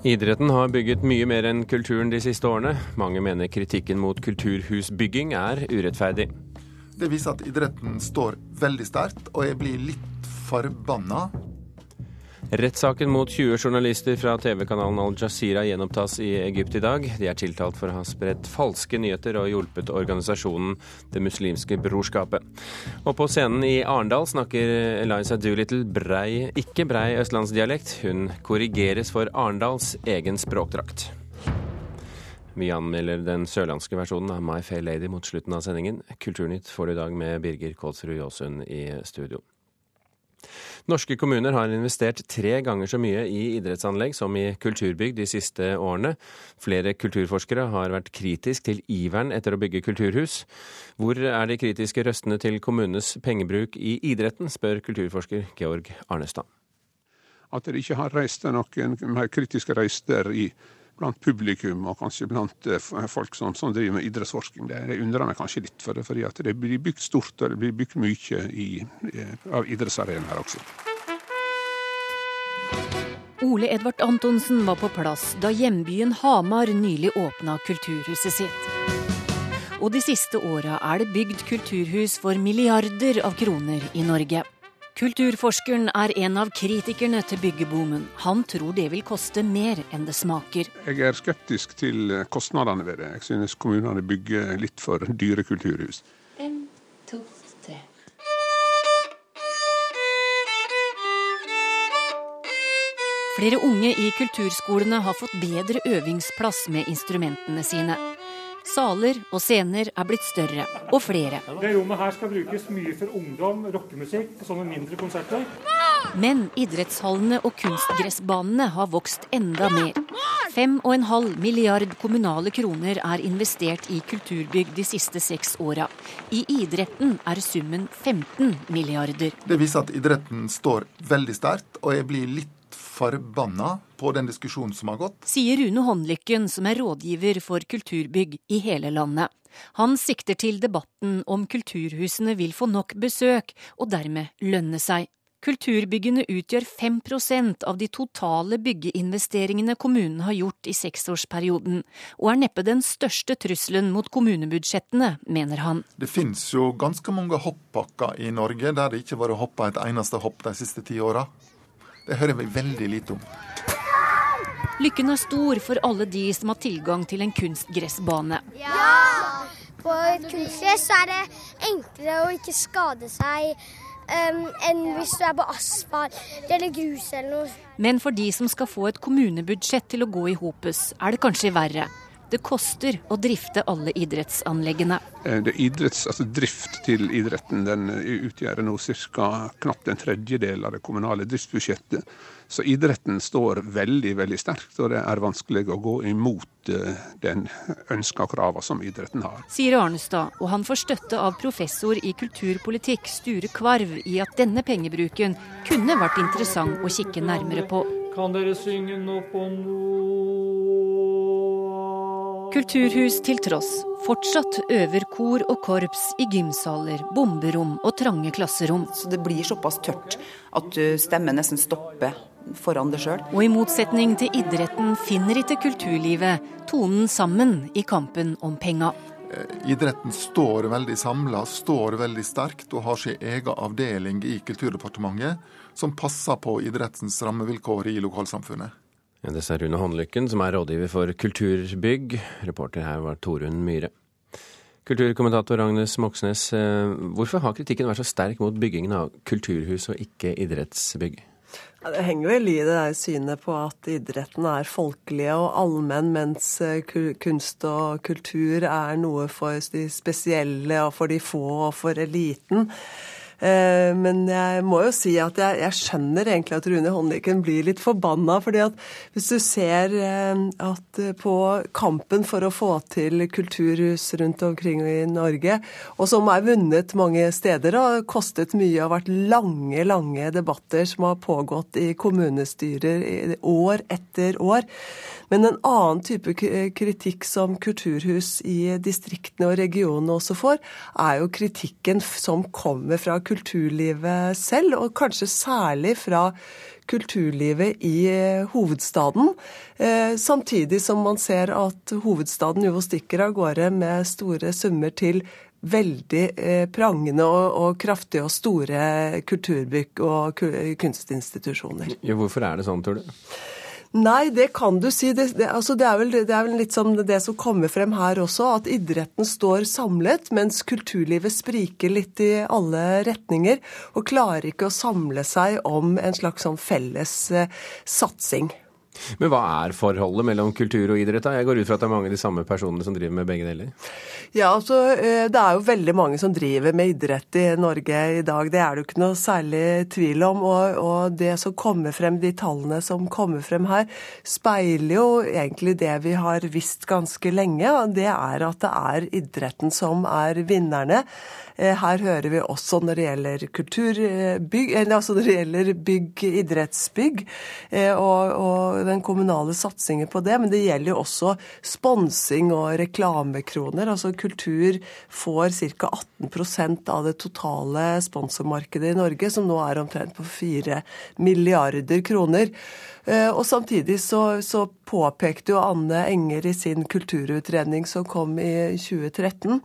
Idretten har bygget mye mer enn kulturen de siste årene. Mange mener kritikken mot kulturhusbygging er urettferdig. Det viser at idretten står veldig sterkt, og jeg blir litt forbanna Rettssaken mot 20 journalister fra TV-kanalen Al Jazeera gjenopptas i Egypt i dag. De er tiltalt for å ha spredt falske nyheter og hjulpet organisasjonen Det muslimske brorskapet. Og på scenen i Arendal snakker Eliza Doolittle brei, ikke brei østlandsdialekt. Hun korrigeres for Arendals egen språkdrakt. Vi anmelder den sørlandske versjonen av My Fair Lady mot slutten av sendingen. Kulturnytt får du i dag med Birger Kålsrud Jåsund i studio. Norske kommuner har investert tre ganger så mye i idrettsanlegg som i kulturbygg de siste årene. Flere kulturforskere har vært kritisk til iveren etter å bygge kulturhus. Hvor er de kritiske røstene til kommunenes pengebruk i idretten, spør kulturforsker Georg Arnestad. At de ikke har reist noen mer kritiske røster i blant publikum og kanskje blant eh, folk som, som driver med idrettsforskning. Det, undrer meg kanskje litt, for det, fordi at det blir bygd stort og det blir bygd mye i, eh, av idrettsarenaer også. Ole Edvard Antonsen var på plass da hjembyen Hamar nylig åpna kulturhuset sitt. Og de siste åra er det bygd kulturhus for milliarder av kroner i Norge. Kulturforskeren er en av kritikerne til byggeboomen. Han tror det vil koste mer enn det smaker. Jeg er skeptisk til kostnadene ved det. Jeg synes kommunene bygger litt for dyre kulturhus. En, to, tre. Flere unge i kulturskolene har fått bedre øvingsplass med instrumentene sine. Saler og scener er blitt større og flere. Det rommet her skal brukes mye for ungdom, rockemusikk, sånne mindre konserter. Men idrettshallene og kunstgressbanene har vokst enda mer. 5,5 milliard kommunale kroner er investert i kulturbygg de siste seks åra. I idretten er summen 15 milliarder. Det viser at idretten står veldig sterkt, og jeg blir litt forbanna på den diskusjonen som har gått. Sier Rune Håndlykken, som er rådgiver for kulturbygg i hele landet. Han sikter til debatten om kulturhusene vil få nok besøk, og dermed lønne seg. Kulturbyggene utgjør 5% av de totale byggeinvesteringene kommunen har gjort i seksårsperioden, og er neppe den største trusselen mot kommunebudsjettene, mener han. Det finnes jo ganske mange hoppbakker i Norge der det ikke har vært hoppa et eneste hopp de siste ti åra. Det hører vi veldig lite om. Lykken er stor for alle de som har tilgang til en kunstgressbane. Ja! På et kunstgress er det enklere å ikke skade seg um, enn hvis du er på asfalt eller grus eller noe. Men for de som skal få et kommunebudsjett til å gå i hopus, er det kanskje verre. Det koster å drifte alle idrettsanleggene. Eh, det idretts, altså drift til idretten den utgjør nå ca. knapt en tredjedel av det kommunale driftsbudsjettet. Så idretten står veldig veldig sterkt, og det er vanskelig å gå imot eh, den ønska krava som idretten har. Sier Arnestad, og han får støtte av professor i kulturpolitikk Sture Kvarv i at denne pengebruken kunne vært interessant å kikke nærmere på. Kan dere synge nå på noe Kulturhus til tross, fortsatt øver kor og korps i gymsaler, bomberom og trange klasserom. Så det blir såpass tørt at stemmen nesten stopper foran det sjøl. Og i motsetning til idretten finner ikke kulturlivet tonen sammen i kampen om penga. Eh, idretten står veldig samla, står veldig sterkt og har sin egen avdeling i Kulturdepartementet som passer på idrettens rammevilkår i lokalsamfunnet. Ja, det sa Rune Håndlykken, som er rådgiver for Kulturbygg. Reporter her var Torunn Myhre. Kulturkommentator Agnes Moxnes, eh, hvorfor har kritikken vært så sterk mot byggingen av kulturhus og ikke idrettsbygg? Det henger vel i det der synet på at idretten er folkelig og allmenn, mens eh, kunst og kultur er noe for de spesielle og for de få og for eliten. Eh, men jeg må jo si at jeg, jeg skjønner egentlig at Rune Håndlykken blir litt forbanna. fordi at hvis du ser eh, at på kampen for å få til kulturhus rundt omkring i Norge, og som er vunnet mange steder, og kostet mye og vært lange, lange debatter som har pågått i kommunestyrer år etter år. Men en annen type kritikk som kulturhus i distriktene og regionene også får, er jo kritikken som kommer fra kulturlivet selv, og kanskje særlig fra kulturlivet i eh, hovedstaden. Eh, samtidig som man ser at hovedstaden jo stikker av gårde med store summer til veldig eh, prangende og, og, kraftige og store kulturbygg og kunstinstitusjoner. Ja, hvorfor er det sånn, tror du? Nei, det kan du si. Det, det, altså det, er, vel, det er vel litt som det som kommer frem her også, at idretten står samlet, mens kulturlivet spriker litt i alle retninger og klarer ikke å samle seg om en slags sånn felles eh, satsing. Men hva er forholdet mellom kultur og idrett? da? Jeg går ut fra at det er mange av de samme personene som driver med begge deler? Ja, altså eh, det er jo veldig mange som driver med idrett i Norge i dag. Det er det jo ikke noe særlig tvil om. Og, og det som kommer frem, de tallene som kommer frem her, speiler jo egentlig det vi har visst ganske lenge. Det er at det er idretten som er vinnerne. Eh, her hører vi også når det gjelder kulturbygg, eller altså når det gjelder bygg, idrettsbygg eh, og, og den kommunale satsingen på det. Men det gjelder jo også sponsing og reklamekroner. Altså kultur får ca. 18% av det totale sponsormarkedet i Norge, som nå er omtrent på 4 milliarder kroner. Eh, og samtidig så, så, påpekte jo Anne Enger i sin kulturutredning som kom i 2013,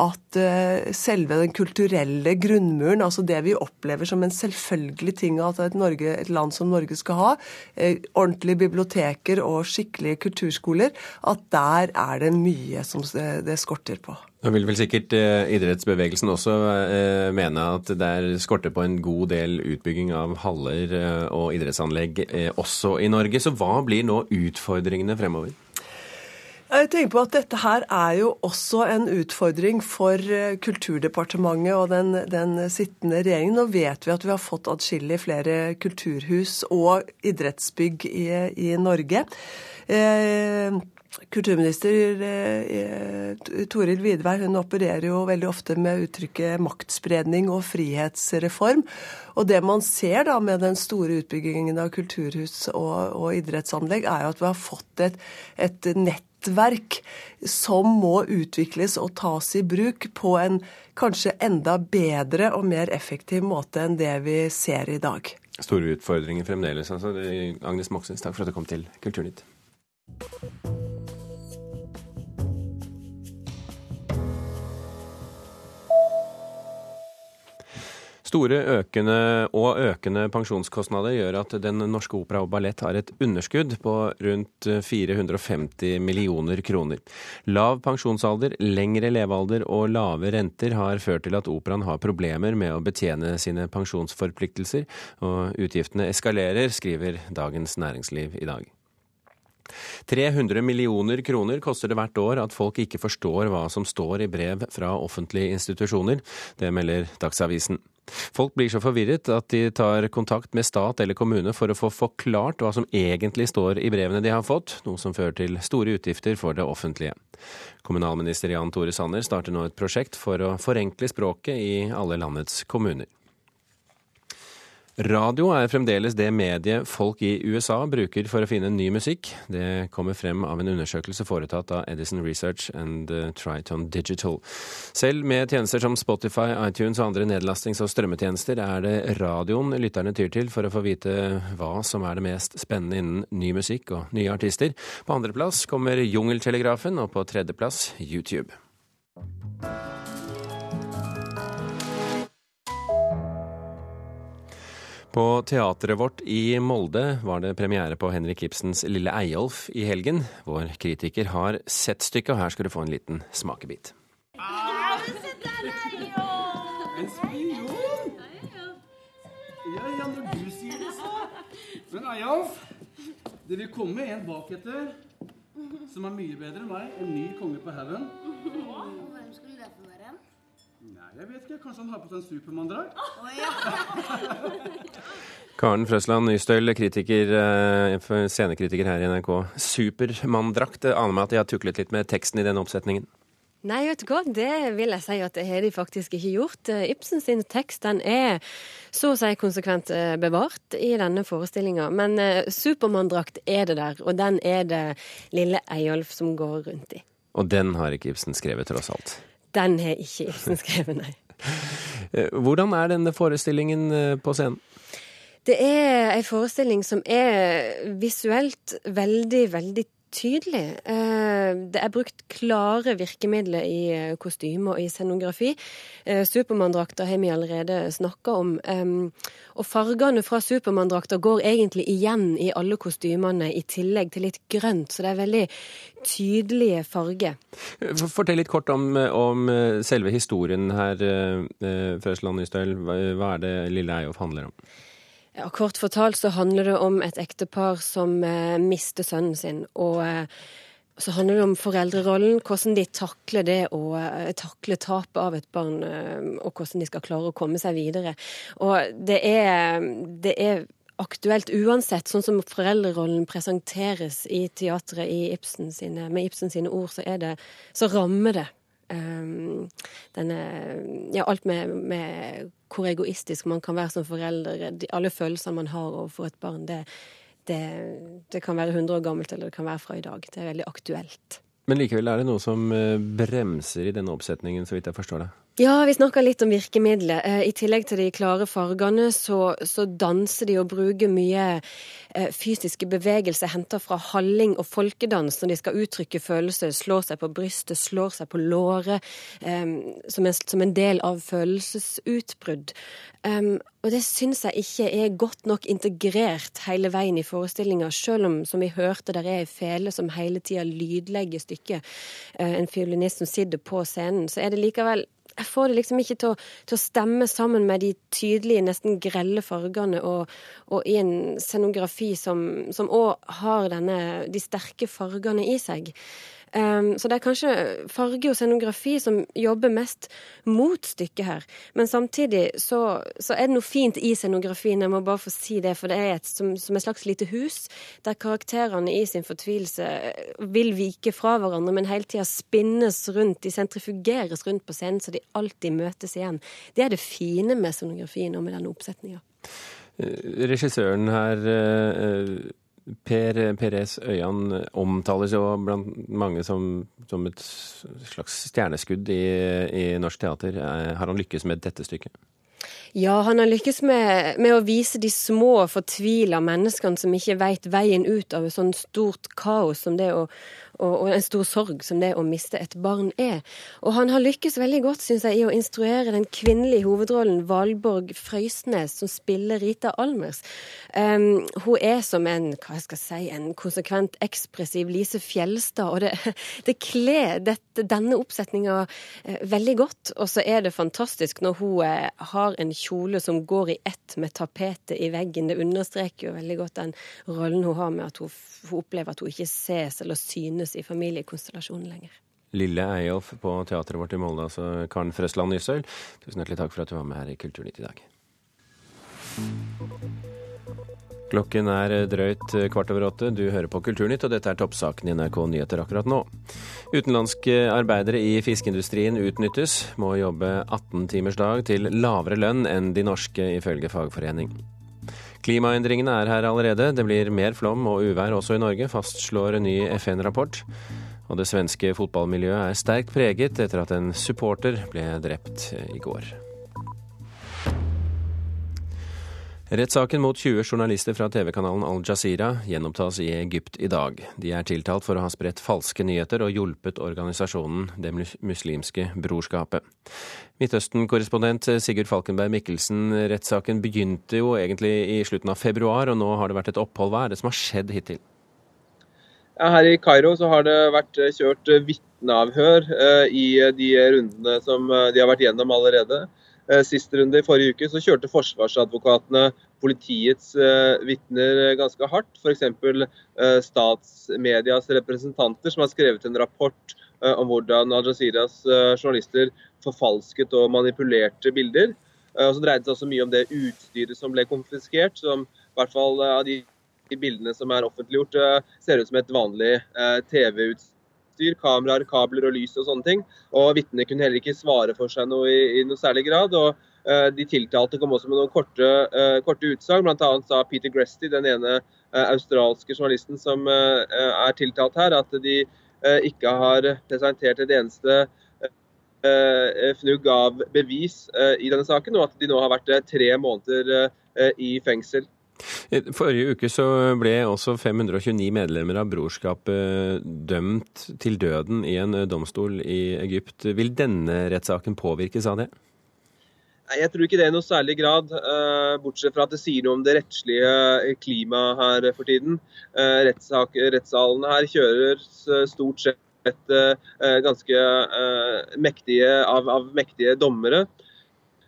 at eh, selve den kulturelle grunnmuren, altså det vi opplever som en selvfølgelig ting at et, Norge, et land som Norge skal ha, eh, ordentlige biblioteker og skikkelige kulturskoler, at der er det mye som det skorter på. Nå vil vel sikkert eh, idrettsbevegelsen også eh, mene at det er skorter på en god del utbygging av haller eh, og idrettsanlegg også i Norge. Så hva blir nå utfordringene fremover? Jeg tenker på at Dette her er jo også en utfordring for Kulturdepartementet og den, den sittende regjeringen. Nå vet vi at vi har fått adskillig flere kulturhus og idrettsbygg i, i Norge. Eh, Kulturminister eh, Toril Vidvei hun opererer jo veldig ofte med uttrykket maktspredning og frihetsreform. Og det man ser da med den store utbyggingen av kulturhus og, og idrettsanlegg, er jo at vi har fått et, et nettverk som må utvikles og tas i bruk på en kanskje enda bedre og mer effektiv måte enn det vi ser i dag. Store utfordringer fremdeles. Altså. Agnes Moxnes, takk for at du kom til Kulturnytt. Store økende og økende pensjonskostnader gjør at Den norske opera og ballett har et underskudd på rundt 450 millioner kroner. Lav pensjonsalder, lengre levealder og lave renter har ført til at operaen har problemer med å betjene sine pensjonsforpliktelser, og utgiftene eskalerer, skriver Dagens Næringsliv i dag. 300 millioner kroner koster det hvert år at folk ikke forstår hva som står i brev fra offentlige institusjoner. Det melder Dagsavisen. Folk blir så forvirret at de tar kontakt med stat eller kommune for å få forklart hva som egentlig står i brevene de har fått, noe som fører til store utgifter for det offentlige. Kommunalminister Jan Tore Sanner starter nå et prosjekt for å forenkle språket i alle landets kommuner. Radio er fremdeles det mediet folk i USA bruker for å finne ny musikk. Det kommer frem av en undersøkelse foretatt av Edison Research and uh, Triton Digital. Selv med tjenester som Spotify, iTunes og andre nedlastings- og strømmetjenester er det radioen lytterne tyr til for å få vite hva som er det mest spennende innen ny musikk og nye artister. På andreplass kommer Jungeltelegrafen, og på tredjeplass YouTube. På teatret vårt i Molde var det premiere på Henrik Ibsens Lille Eyolf i helgen. Vår kritiker har sett stykket, og her skal du få en liten smakebit. Ah, en spion? Ja, ja, når du sier det, så. Men Eyolf, det vil komme en baketter som er mye bedre enn meg. En ny konge på haugen. Hvem skulle det få være? Nei, jeg vet ikke. Kanskje han har på seg en Supermann-drakt? Oh, ja. Karen Frøsland Nystøl, kritiker, eh, scenekritiker her i NRK. Supermann-drakt. Aner meg at de har tuklet litt med teksten i den oppsetningen? Nei, vet du hva, det vil jeg si at det har de faktisk ikke gjort. Eh, Ibsen sin tekst den er så å si konsekvent eh, bevart i denne forestillinga. Men Supermann-drakt er det der, og den er det lille Eyolf som går rundt i. Og den har ikke Ibsen skrevet, tross alt? Den har ikke Ibsen skrevet, nei. Hvordan er denne forestillingen på scenen? Det er en forestilling som er visuelt veldig, veldig tydelig. Eh, det er brukt klare virkemidler i eh, kostyme og i scenografi. Supermanndrakter har vi allerede snakka om. Og fargene fra Supermann-drakter går egentlig igjen i alle kostymene, i tillegg til litt grønt. Så det er veldig tydelige farger. Fortell litt kort om, om selve historien her, Frøsland Nystøl. Hva er det Lille Eyolf handler om? Ja, Kort fortalt så handler det om et ektepar som eh, mister sønnen sin. Og eh, så handler det om foreldrerollen, hvordan de takler det å eh, takle tapet av et barn, eh, og hvordan de skal klare å komme seg videre. Og det er, det er aktuelt uansett, sånn som foreldrerollen presenteres i teatret i Ibsen sine, med Ibsen sine ord, så, det, så rammer det um, denne Ja, alt med, med hvor egoistisk man kan være som forelder. alle følelsene man har overfor et barn, det, det, det, kan være 100 år gammelt, eller det kan være fra i dag. Det er veldig aktuelt. Men likevel er det noe som eh, bremser i denne oppsetningen, så vidt jeg forstår det? Ja, vi snakker litt om virkemidlet. Eh, I tillegg til de klare fargene, så, så danser de og bruker mye eh, fysiske bevegelser henta fra halling og folkedans når de skal uttrykke følelser. Slår seg på brystet, slår seg på låret, um, som, en, del av følelsesutbrudd. Og det syns jeg ikke er godt nok integrert hele veien i forestillinga, selv om, som vi hørte, der er ei fele som hele tida lydlegger stykket. En fiolinist som sitter på scenen. Så er det likevel jeg får det liksom ikke til å, til å, stemme sammen med de tydelige, nesten grelle fargene, og, og i en scenografi som òg har denne, de sterke fargene i seg. Så det er kanskje farge og scenografi som jobber mest mot stykket her. Men samtidig så, så, er det noe fint i scenografien, jeg må bare få si det. For det er et, som, som et slags lite hus, der karakterene i sin fortvilelse vil vike fra hverandre, men hele tida spinnes rundt. De sentrifugeres rundt på scenen, så de alltid møtes igjen. Det er det fine med scenografien og med denne oppsetninga. Eh, regissøren her eh, Per Perez Øyan omtales jo blant mange som, som et slags stjerneskudd i, i norsk teater. Eh, har han lykkes med dette stykket? Ja, han har lykkes med, med, å vise de små, fortvila menneskene som ikke veit veien ut av et sånt stort kaos som det å, og, en stor sorg som det å miste et barn er. Og han har lykkes veldig godt, syns jeg, i å instruere den kvinnelige hovedrollen Valborg Frøysnes, som spiller Rita Almers. Um, hun er som en hva jeg skal si, en konsekvent ekspressiv Lise Fjelstad, og det, det kler denne oppsetninga uh, veldig godt. Og så er det fantastisk når hun uh, har en kjole som går i ett med tapetet i veggen. Det understreker jo veldig godt den rollen hun har med at hun, hun opplever at hun ikke ses eller synes i familiekonstellasjonen lenger. Lille Eyolf på teatret vårt i Molde, altså Karen Frøsland Nysøl. Tusen hjertelig takk for at du var med her i Kulturnytt i dag. Klokken er drøyt kvart over åtte. Du hører på Kulturnytt, og dette er toppsaken i NRK Nyheter akkurat nå. Utenlandske arbeidere i fiskeindustrien utnyttes, må jobbe 18 timers dag til lavere lønn enn de norske, ifølge fagforening. Klimaendringene er her allerede. Det blir mer flom og uvær også i Norge, fastslår en ny FN-rapport. Og det svenske fotballmiljøet er sterkt preget etter at en supporter ble drept i går. Rettssaken mot 20 journalister fra TV-kanalen Al Jazeera gjenopptas i Egypt i dag. De er tiltalt for å ha spredt falske nyheter og hjulpet organisasjonen Det muslimske brorskapet. Midtøsten-korrespondent Sigurd Falkenberg Mikkelsen, rettssaken begynte jo egentlig i slutten av februar, og nå har det vært et opphold. Hva er det som har skjedd hittil? Her i Kairo har det vært kjørt vitneavhør eh, i de rundene som eh, de har vært gjennom allerede. Eh, siste runde i forrige uke så kjørte forsvarsadvokatene politiets uh, vitner ganske hardt. F.eks. Statsmedias representanter som har skrevet en rapport om hvordan Al Jazeeras uh, journalister forfalsket og manipulerte bilder. og så dreide det seg også mye om det utstyret som ble konfiskert. som i hvert fall av de bildene som er offentliggjort, ser ut som et vanlig TV-utstyr utstyr, kameraer, kabler og lys og sånne ting. Og vitnene kunne heller ikke svare for seg noe i, i noe særlig grad. og uh, De tiltalte kom også med noen korte, uh, korte utsagn. Bl.a. sa Peter Gresty, den ene uh, australske journalisten som er tiltalt her, at de ikke har presentert et eneste fnugg av bevis i denne saken, og at de nå har vært tre måneder i fengsel. Forrige uke så ble også 529 medlemmer av brorskapet dømt til døden i en domstol i Egypt. Vil denne rettssaken påvirkes av det? Nei, Jeg tror ikke det i noe særlig grad, bortsett fra at det sier noe om det rettslige klimaet her for tiden. Rettssalene her kjører stort sett ganske mektige, av, av, mektige dommere.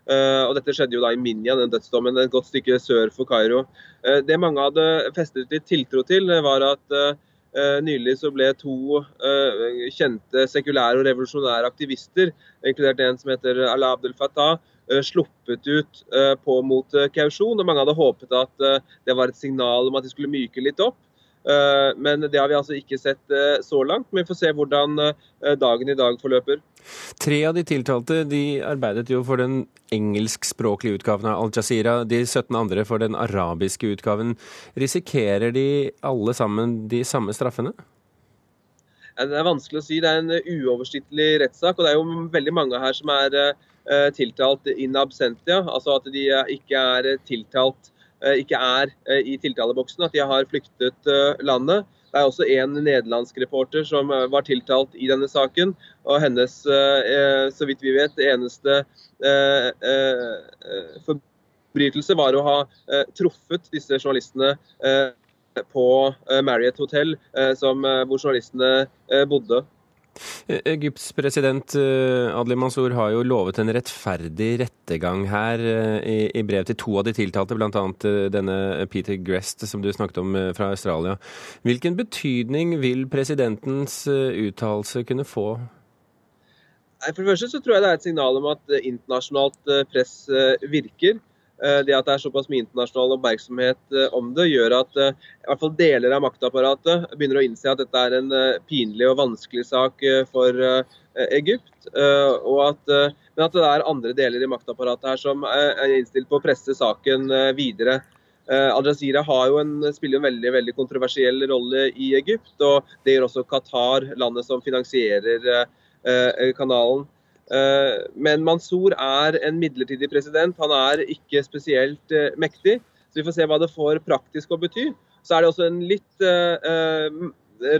Og Dette skjedde jo da i Minya, den dødsdommen, et godt stykke sør for Kairo. det mange hadde festet litt tiltro til, var at nylig så ble to kjente sekulære og revolusjonære aktivister, inkludert en som heter Ala Abdel Fattah, Eh, sluppet ut eh, på mot eh, kausjon. og Mange hadde håpet at det var et signal om at de skulle myke litt opp. Men det har vi altså ikke sett så langt. Men vi får se hvordan dagen i dag forløper. Tre av de tiltalte de arbeidet jo for den engelskspråklige utgaven av Al Jazeera. De 17 andre for den arabiske utgaven. Risikerer de alle sammen de samme straffene? Det er vanskelig å si. Det er en uoversiktlig rettssak. Og det er jo veldig mange her som er Eh, tiltalt in absentia, altså at de eh, ikke er tiltalt eh, ikke er i tiltaleboksen, at de har flyktet landet. Det er også en nederlandsk reporter som var tiltalt i denne saken. Og hennes, så vidt vi vet, eneste forbrytelse var å ha truffet disse journalistene på Marriott hotell, hvor journalistene bodde. Egypts president eh, Adli Mansour har jo lovet en rettferdig rettergang her eh, i, brev til to av de tiltalte, bl.a. Eh, denne Peter Grest som du snakket om fra Australia. Hvilken betydning vil presidentens uttalelse kunne få? For det første så tror jeg det er et signal om at internasjonalt press virker. Eh, det at det er såpass mye internasjonal oppmerksomhet eh, om det, gjør at eh, i hvert fall deler av maktapparatet begynner å innse at dette er en pinlig og vanskelig sak for Egypt. At, men at det er andre deler i maktapparatet her som er innstilt på å presse saken videre. Al Jazeera jo spiller en veldig, veldig kontroversiell rolle i Egypt, og det gjør også Qatar, landet som finansierer kanalen. Eh, men Mansour er en midlertidig president. Han er ikke spesielt eh, mektig. Så vi får se hva det får praktisk å bety. Så er det også en litt uh,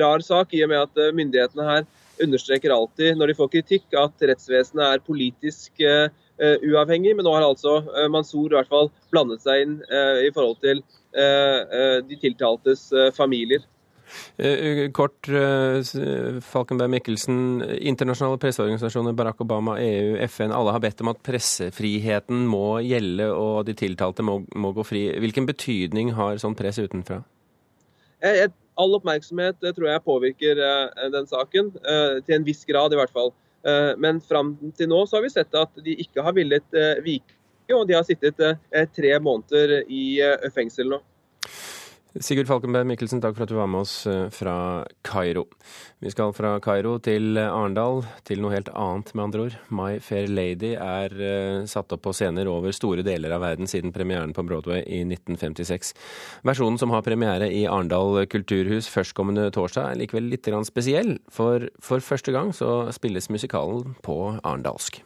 rar sak, i og med at myndighetene her understreker alltid når de får kritikk, at rettsvesenet er politisk uavhengig. Men nå har altså Mansour i hvert fall blandet seg inn i forhold til de tiltaltes familier. Eh, kort, eh, Falkenberg Mikkelsen. Internasjonale presseorganisasjoner, Barack Obama, EU, FN, alle har bedt om at pressefriheten må gjelde og de tiltalte må, må gå fri. Hvilken betydning har sånn press utenfra? All oppmerksomhet tror jeg påvirker eh, den saken, til en viss grad i hvert fall. Men fram til nå så har vi sett at de ikke har villet vike, og de har sittet tre måneder i fengsel nå. Sigurd Falkenberg Mikkelsen, takk for at du var med oss eh, fra Kairo. Vi skal fra Kairo til Arendal, til noe helt annet, med andre ord. My Fair Lady er uh, satt opp på scener over store deler av verden siden premieren på Broadway i 1956. Versjonen som har premiere i Arendal kulturhus førstkommende torsdag, er likevel litt spesiell, for for første gang så spilles musikalen på arendalsk.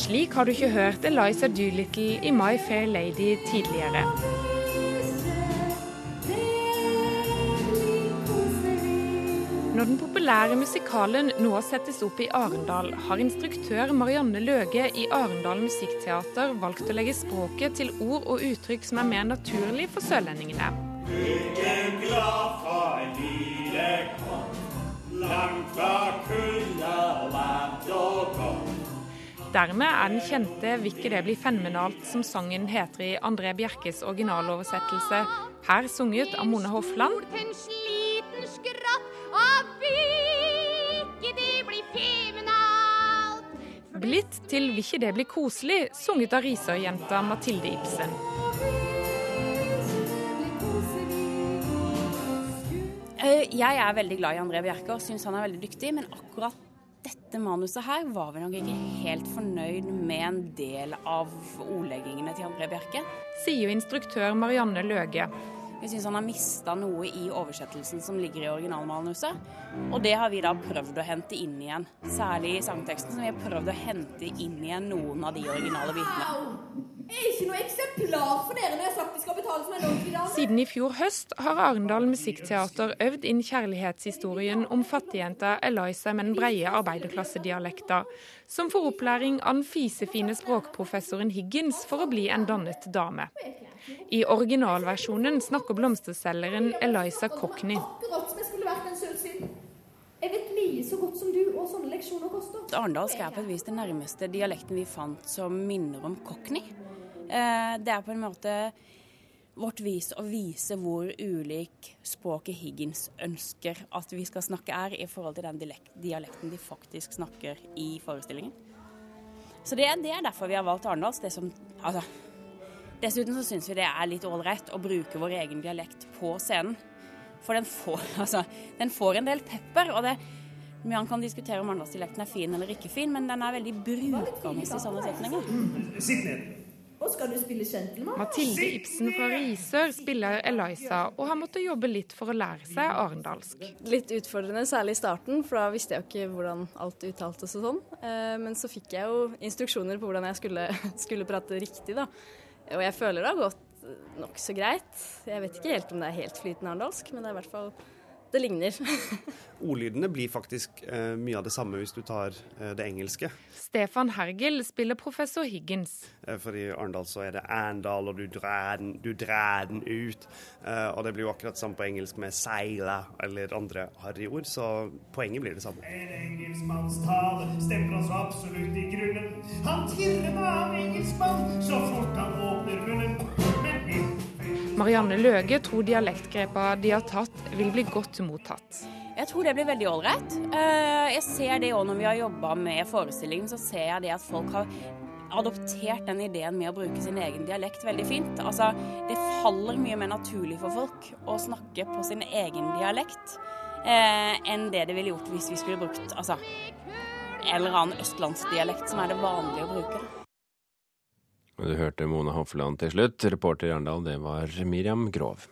Slik har du ikke hørt Eliza Doolittle i My Fair Lady tidligere. Når den populære musikalen nå settes opp i Arendal, har instruktør Marianne Løge i Arendal Musikkteater valgt å legge språket til ord og uttrykk som er mer naturlig for sørlendingene. langt fra kulda, varmt og godt. Dermed er den kjente 'Vikke det blir fenomenalt', som sangen heter i André Bjerkes originaloversettelse, her sunget av Mone Hofland. Blitt til 'Vikke det blir koselig', sunget av Risør-jenta Mathilde Ibsen. Eh, jeg er veldig glad i André Bjerke og syns han er veldig dyktig, men akkurat dette manuset her var vi nok ikke helt fornøyd med en del av ordleggingene til André Bjerke. Sier instruktør Marianne Løge. Vi syns han har mista noe i oversettelsen som ligger i originalmanuset. Og det har vi da prøvd å hente inn igjen. Særlig i sangteksten, som vi har prøvd å hente inn igjen noen av de originale bitene. Jeg er ikke noe eksemplar for dere når jeg har sagt de skal betale som en ordentlig dame. Siden i fjor høst har Arendal Musikkteater øvd inn kjærlighetshistorien om fattigjenta Eliza med den breie arbeiderklassedialekta, som får opplæring av den fisefine språkprofessoren Higgins for å bli en dannet dame. I originalversjonen snakker blomsterselgeren Eliza Cockney. Jeg vet like så godt som du hva sånne leksjoner koster. Arendalsk er på et vis den nærmeste dialekten vi fant som minner om cockney. Eh, det er på en måte vårt vis å vise hvor ulik språket Higgins ønsker at vi skal snakke er, i forhold til den dialekten de faktisk snakker i forestillingen. Så det, det er derfor vi har valgt Arendals. Altså, Dessuten så syns vi det er litt ålreit å bruke vår egen dialekt på scenen. For den får, altså, den får en del pepper. og det man kan diskutere om arendalsdialekten er fin eller ikke fin, men den er veldig brukende i sånne setninger. Sitt ned. Skal du spille gentleman? Mathilde Ibsen fra Risør spiller Eliza, og har måttet jobbe litt for å lære seg arendalsk. Litt utfordrende, særlig i starten, for da visste jeg jo ikke hvordan alt uttaltes og sånn. Eh, men så fikk jeg jo instruksjoner på hvordan jeg skulle, skulle prate riktig, da. Og jeg føler det har gått nokså greit. Jeg vet ikke helt om det er helt flytende arendalsk, men det er i hvert fall det ligner. Ordlydene blir faktisk eh, mye av det samme hvis du tar eh, det engelske. Stefan Hergel spiller professor Higgins. Eh, for i Arendal så er det Arendal, og du drar den, du drar den ut. Eh, og det blir jo akkurat samme på engelsk med seila eller andre harryord, så poenget blir det samme. En engelskmanns tale stemmer oss absolutt i grunnen. Han tirrer meg av engelskmann Marianne Løge tror dialektgrepa de har tatt, vil bli godt mottatt. Jeg tror det blir veldig ålreit. Jeg ser det òg når vi har jobba med forestillingen, så ser jeg det at folk har adoptert den ideen med å bruke sin egen dialekt veldig fint. Altså, det faller mye mer naturlig for folk å snakke på sin egen dialekt eh, enn det det ville gjort hvis vi skulle brukt altså, en eller annen østlandsdialekt som er det vanlige å bruke. Du hørte Mona Hofland til slutt. Reporter i Arendal, det var Miriam Grov.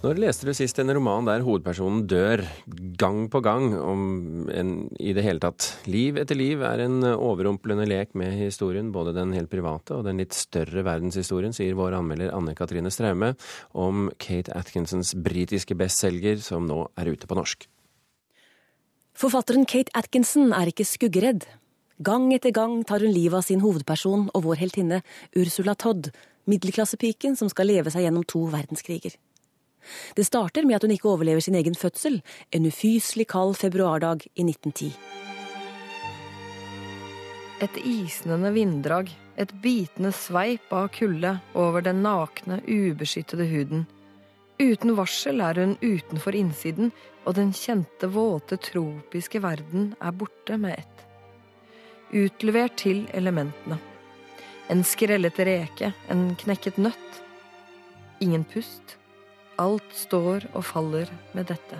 Når leste du sist en roman der hovedpersonen dør gang på gang om en i det hele tatt? Liv etter liv er en overrumplende lek med historien, både den helt private og den litt større verdenshistorien, sier vår anmelder Anne Katrine Straume om Kate Atkinsons britiske bestselger som nå er ute på norsk. Forfatteren Kate Atkinson er ikke skuggeredd. Gang etter gang tar hun livet av sin hovedperson og vår heltinne Ursula Todd, middelklassepiken som skal leve seg gjennom to verdenskriger. Det starter med at hun ikke overlever sin egen fødsel, en ufyselig kald februardag i 1910. Et isnende vinddrag, et bitende sveip av kulde over den nakne, ubeskyttede huden. Uten varsel er hun utenfor innsiden, og den kjente, våte, tropiske verden er borte med ett. Utlevert til elementene. En skrellet reke, en knekket nøtt. Ingen pust, Alt står og faller med dette.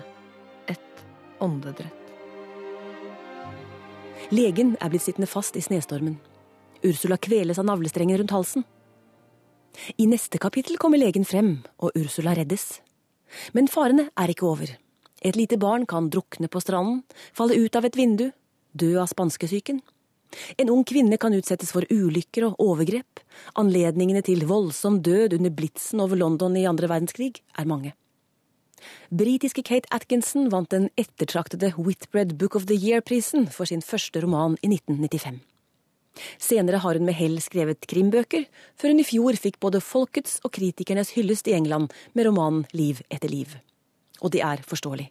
Et åndedrett. Legen er blitt sittende fast i snestormen. Ursula kveles av navlestrengen rundt halsen. I neste kapittel kommer legen frem, og Ursula reddes. Men farene er ikke over. Et lite barn kan drukne på stranden, falle ut av et vindu, dø av spanskesyken. En ung kvinne kan utsettes for ulykker og overgrep. Anledningene til voldsom død under blitsen over London i andre verdenskrig er mange. Britiske Kate Atkinson vant den ettertraktede Whitbread Book of the Year-prisen for sin første roman i 1995. Senere har hun med hell skrevet krimbøker, før hun i fjor fikk både folkets og kritikernes hyllest i England med romanen Liv etter liv. Og det er forståelig.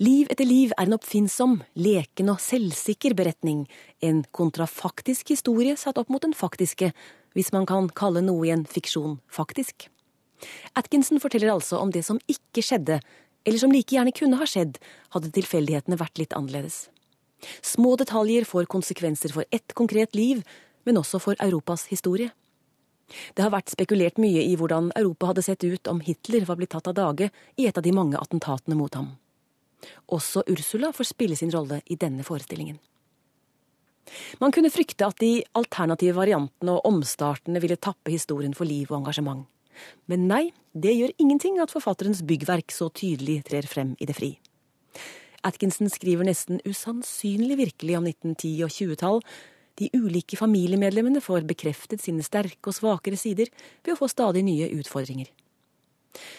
Liv etter liv er en oppfinnsom, leken og selvsikker beretning, en kontrafaktisk historie satt opp mot den faktiske, hvis man kan kalle noe i en fiksjon faktisk. Atkinson forteller altså om det som ikke skjedde, eller som like gjerne kunne ha skjedd, hadde tilfeldighetene vært litt annerledes. Små detaljer får konsekvenser for ett konkret liv, men også for Europas historie. Det har vært spekulert mye i hvordan Europa hadde sett ut om Hitler var blitt tatt av dage i et av de mange attentatene mot ham. Også Ursula får spille sin rolle i denne forestillingen. Man kunne frykte at de alternative variantene og omstartene ville tappe historien for liv og engasjement. Men nei, det gjør ingenting at forfatterens byggverk så tydelig trer frem i det fri. Atkinson skriver nesten usannsynlig virkelig om 1910- og 20-tall, de ulike familiemedlemmene får bekreftet sine sterke og svakere sider ved å få stadig nye utfordringer.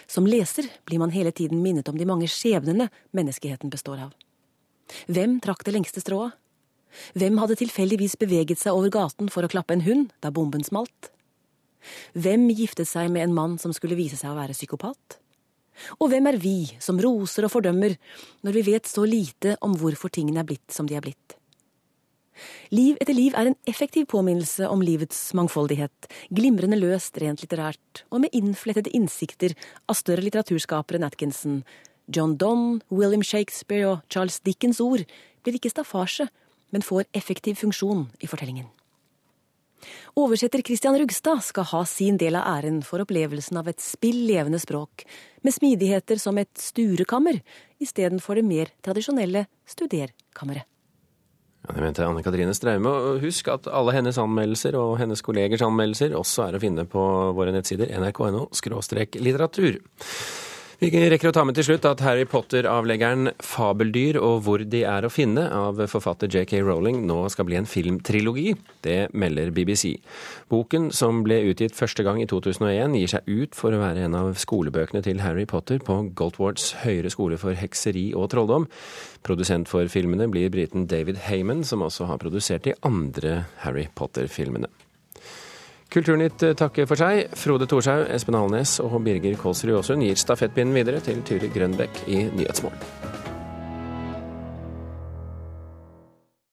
Som leser blir man hele tiden minnet om de mange skjebnene menneskeheten består av. Hvem trakk det lengste strået? Hvem hadde tilfeldigvis beveget seg over gaten for å klappe en hund da bomben smalt? Hvem giftet seg med en mann som skulle vise seg å være psykopat? Og hvem er vi som roser og fordømmer når vi vet så lite om hvorfor tingene er blitt som de er blitt? Liv etter liv er en effektiv påminnelse om livets mangfoldighet, glimrende løst rent litterært, og med innflettede innsikter av større litteraturskapere enn Atkinson. John Donne, William Shakespeare og Charles Dickens ord blir ikke staffasje, men får effektiv funksjon i fortellingen. Oversetter Christian Rugstad skal ha sin del av æren for opplevelsen av et spill levende språk, med smidigheter som et sturekammer, istedenfor det mer tradisjonelle studerkammeret. Ja, det mente Anne Katrine Straume. Husk at alle hennes anmeldelser og hennes kollegers anmeldelser også er å finne på våre nettsider nrk.no litteratur. Vi rekker å ta med til slutt at Harry Potter-avleggeren 'Fabeldyr og hvor de er å finne' av forfatter JK Rowling nå skal bli en filmtrilogi. Det melder BBC. Boken, som ble utgitt første gang i 2001, gir seg ut for å være en av skolebøkene til Harry Potter på Goldwards høyere skole for hekseri og trolldom. Produsent for filmene blir briten David Heyman, som også har produsert de andre Harry Potter-filmene. Kulturnytt takker for seg. Frode Thorshaug, Espen Alnes og Birger Kålsrud Aasund gir stafettpinnen videre til Tyri Grønbekk i Nyhetsmorgen.